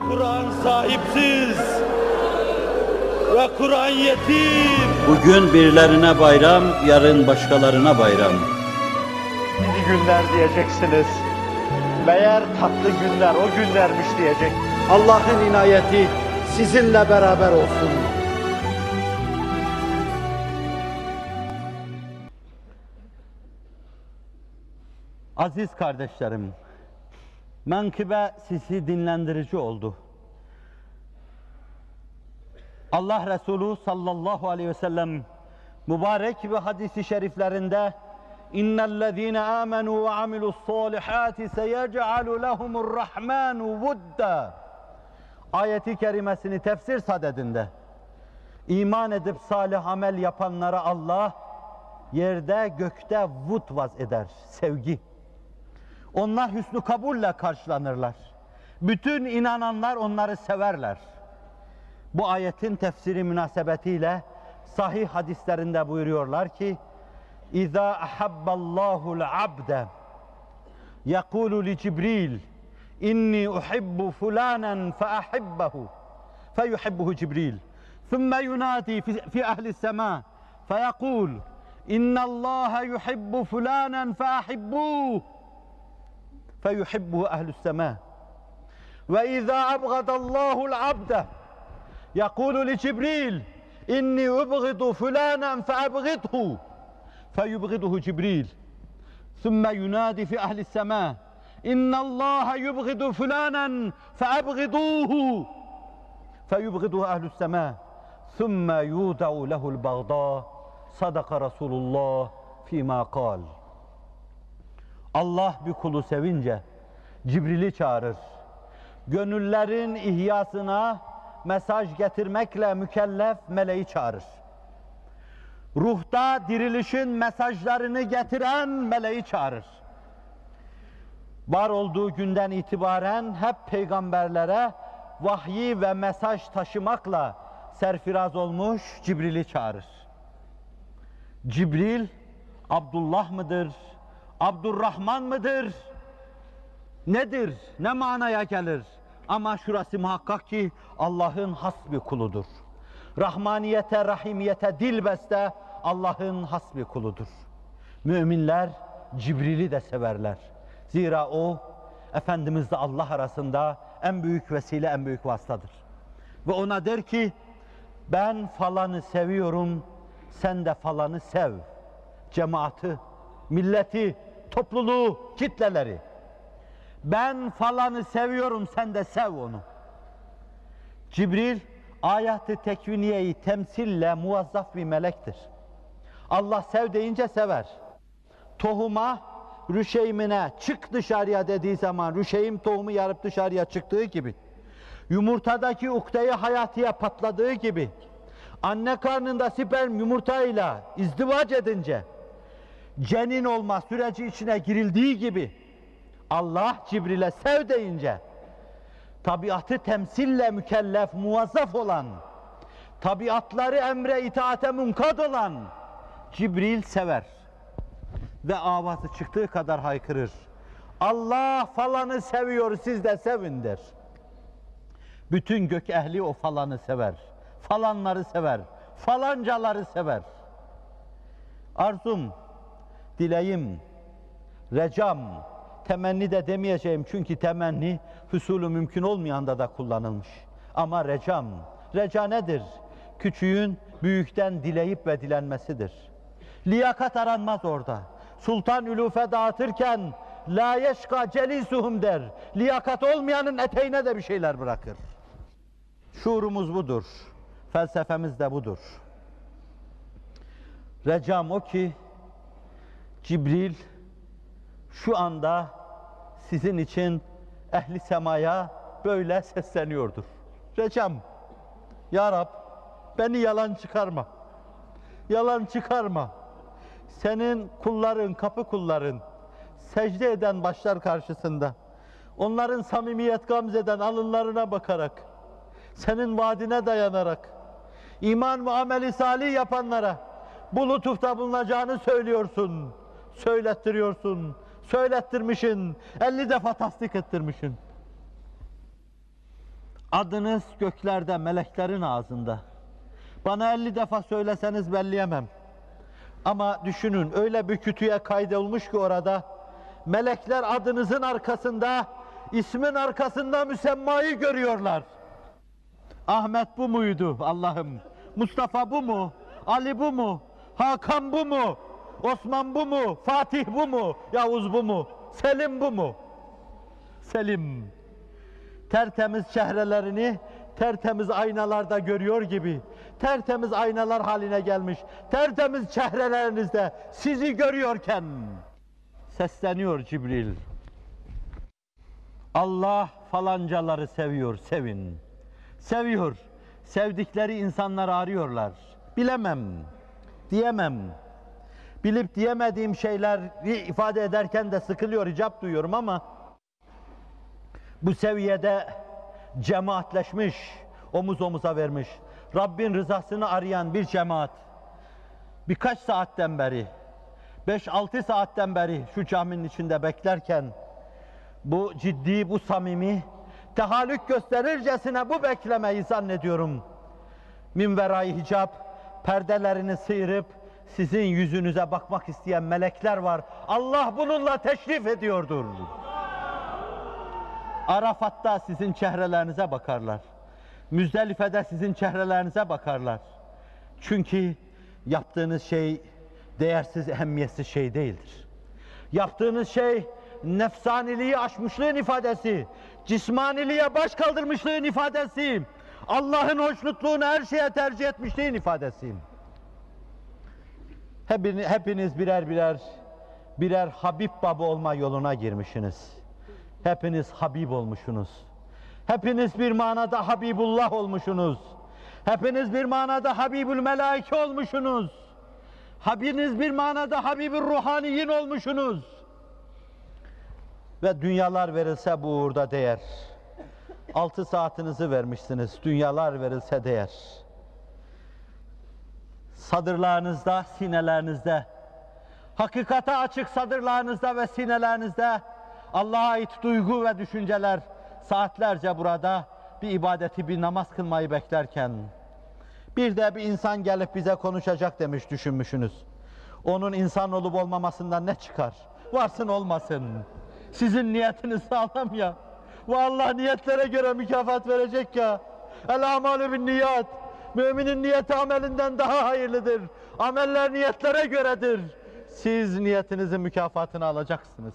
Kur'an sahipsiz ve Kur'an yetim. Bugün birilerine bayram, yarın başkalarına bayram. İyi günler diyeceksiniz. Meğer tatlı günler o günlermiş diyecek. Allah'ın inayeti sizinle beraber olsun. Aziz kardeşlerim, menkıbe sizi dinlendirici oldu. Allah Resulü sallallahu aleyhi ve sellem mübarek ve hadisi şeriflerinde İnnellezîne âmenû ve amilussâlihâti seyec'alu lehumurrahmânu vudda ayeti kerimesini tefsir sadedinde iman edip salih amel yapanlara Allah yerde gökte vud vaz eder, sevgi. Onlar hüsnü kabulle karşılanırlar. Bütün inananlar onları severler. Bu ayetin tefsiri münasebetiyle sahih hadislerinde buyuruyorlar ki İza ahabballahu abde yekulu li Cibril inni uhibbu fulanen fe ahibbehu fe yuhibbuhu Cibril thumme yunadi fi ahli sema fe yekul innallaha yuhibbu fulanen fe ahibbuhu فيحبه أهل السماء. وإذا أبغض الله العبد يقول لجبريل إني أبغض فلانا فأبغضه. فيبغضه جبريل. ثم ينادي في أهل السماء إن الله يبغض فلانا فأبغضوه. فيبغضه أهل السماء. ثم يودع له البغضاء صدق رسول الله فيما قال. Allah bir kulu sevince Cibril'i çağırır. Gönüllerin ihyasına mesaj getirmekle mükellef meleği çağırır. Ruhta dirilişin mesajlarını getiren meleği çağırır. Var olduğu günden itibaren hep peygamberlere vahyi ve mesaj taşımakla serfiraz olmuş Cibril'i çağırır. Cibril Abdullah mıdır? Abdurrahman mıdır? Nedir? Ne manaya gelir? Ama şurası muhakkak ki Allah'ın has bir kuludur. Rahmaniyete, rahimiyete dilbeste Allah'ın has bir kuludur. Müminler Cibril'i de severler. Zira o Efendimizle Allah arasında en büyük vesile, en büyük vasıtadır. Ve ona der ki ben falanı seviyorum, sen de falanı sev. Cemaati, milleti, topluluğu, kitleleri. Ben falanı seviyorum, sen de sev onu. Cibril, ayat-ı tekviniyeyi temsille muvazzaf bir melektir. Allah sev deyince sever. Tohuma, rüşeymine çık dışarıya dediği zaman rüşeym tohumu yarıp dışarıya çıktığı gibi, yumurtadaki ukdeyi hayatıya patladığı gibi, anne karnında sperm yumurtayla izdivaç edince, cenin olma süreci içine girildiği gibi, Allah Cibril'e sev deyince, tabiatı temsille mükellef, muvazzaf olan, tabiatları emre itaate munkad olan Cibril sever. Ve avazı çıktığı kadar haykırır. Allah falanı seviyor, siz de sevin der. Bütün gök ehli o falanı sever. Falanları sever. Falancaları sever. Arzum, dileğim, recam, temenni de demeyeceğim çünkü temenni husulü mümkün olmayanda da kullanılmış. Ama recam, reca nedir? Küçüğün büyükten dileyip ve dilenmesidir. Liyakat aranmaz orada. Sultan ülufe dağıtırken la yeşka celisuhum der. Liyakat olmayanın eteğine de bir şeyler bırakır. Şuurumuz budur. Felsefemiz de budur. Recam o ki Cibril şu anda sizin için ehli semaya böyle sesleniyordur. Recam, Ya Rab beni yalan çıkarma. Yalan çıkarma. Senin kulların, kapı kulların, secde eden başlar karşısında, onların samimiyet gamzeden alınlarına bakarak, senin vaadine dayanarak, iman ve ameli salih yapanlara bu lütufta bulunacağını söylüyorsun, söylettiriyorsun, söylettirmişin, 50 defa tasdik ettirmişin. Adınız göklerde, meleklerin ağzında. Bana 50 defa söyleseniz belleyemem. Ama düşünün öyle bir kütüye kaydolmuş ki orada melekler adınızın arkasında, ismin arkasında müsemmayı görüyorlar. Ahmet bu muydu Allah'ım? Mustafa bu mu? Ali bu mu? Hakan bu mu? Osman bu mu? Fatih bu mu? Yavuz bu mu? Selim bu mu? Selim. Tertemiz çehrelerini tertemiz aynalarda görüyor gibi, tertemiz aynalar haline gelmiş, tertemiz çehrelerinizde sizi görüyorken sesleniyor Cibril. Allah falancaları seviyor, sevin. Seviyor. Sevdikleri insanları arıyorlar. Bilemem, diyemem. Bilip diyemediğim şeyleri ifade ederken de sıkılıyor, icap duyuyorum ama bu seviyede cemaatleşmiş, omuz omuza vermiş, Rabbin rızasını arayan bir cemaat, birkaç saatten beri, 5-6 saatten beri şu caminin içinde beklerken, bu ciddi, bu samimi, tehallük gösterircesine bu beklemeyi zannediyorum. Minverayı hicap, perdelerini sıyırıp, sizin yüzünüze bakmak isteyen melekler var. Allah bununla teşrif ediyordur. Arafat'ta sizin çehrelerinize bakarlar. Müzdelife'de sizin çehrelerinize bakarlar. Çünkü yaptığınız şey değersiz, ehemmiyetsiz şey değildir. Yaptığınız şey nefsaniliği aşmışlığın ifadesi, cismaniliğe baş kaldırmışlığın ifadesi, Allah'ın hoşnutluğunu her şeye tercih etmişliğin ifadesi. Hepiniz, birer birer birer Habib baba olma yoluna girmişsiniz. Hepiniz Habib olmuşsunuz. Hepiniz bir manada Habibullah olmuşsunuz. Hepiniz bir manada Habibül Melaike olmuşsunuz. Hepiniz bir manada Habibül Ruhaniyin olmuşsunuz. Ve dünyalar verilse bu uğurda değer. Altı saatinizi vermişsiniz. Dünyalar verilse değer. Sadırlarınızda, sinelerinizde, hakikate açık sadırlarınızda ve sinelerinizde Allah'a ait duygu ve düşünceler saatlerce burada bir ibadeti, bir namaz kılmayı beklerken bir de bir insan gelip bize konuşacak demiş düşünmüşsünüz. Onun insan olup olmamasından ne çıkar? Varsın olmasın. Sizin niyetiniz sağlam ya. Ve niyetlere göre mükafat verecek ya. El amalü bin niyat. Müminin niyeti amelinden daha hayırlıdır. Ameller niyetlere göredir. Siz niyetinizin mükafatını alacaksınız.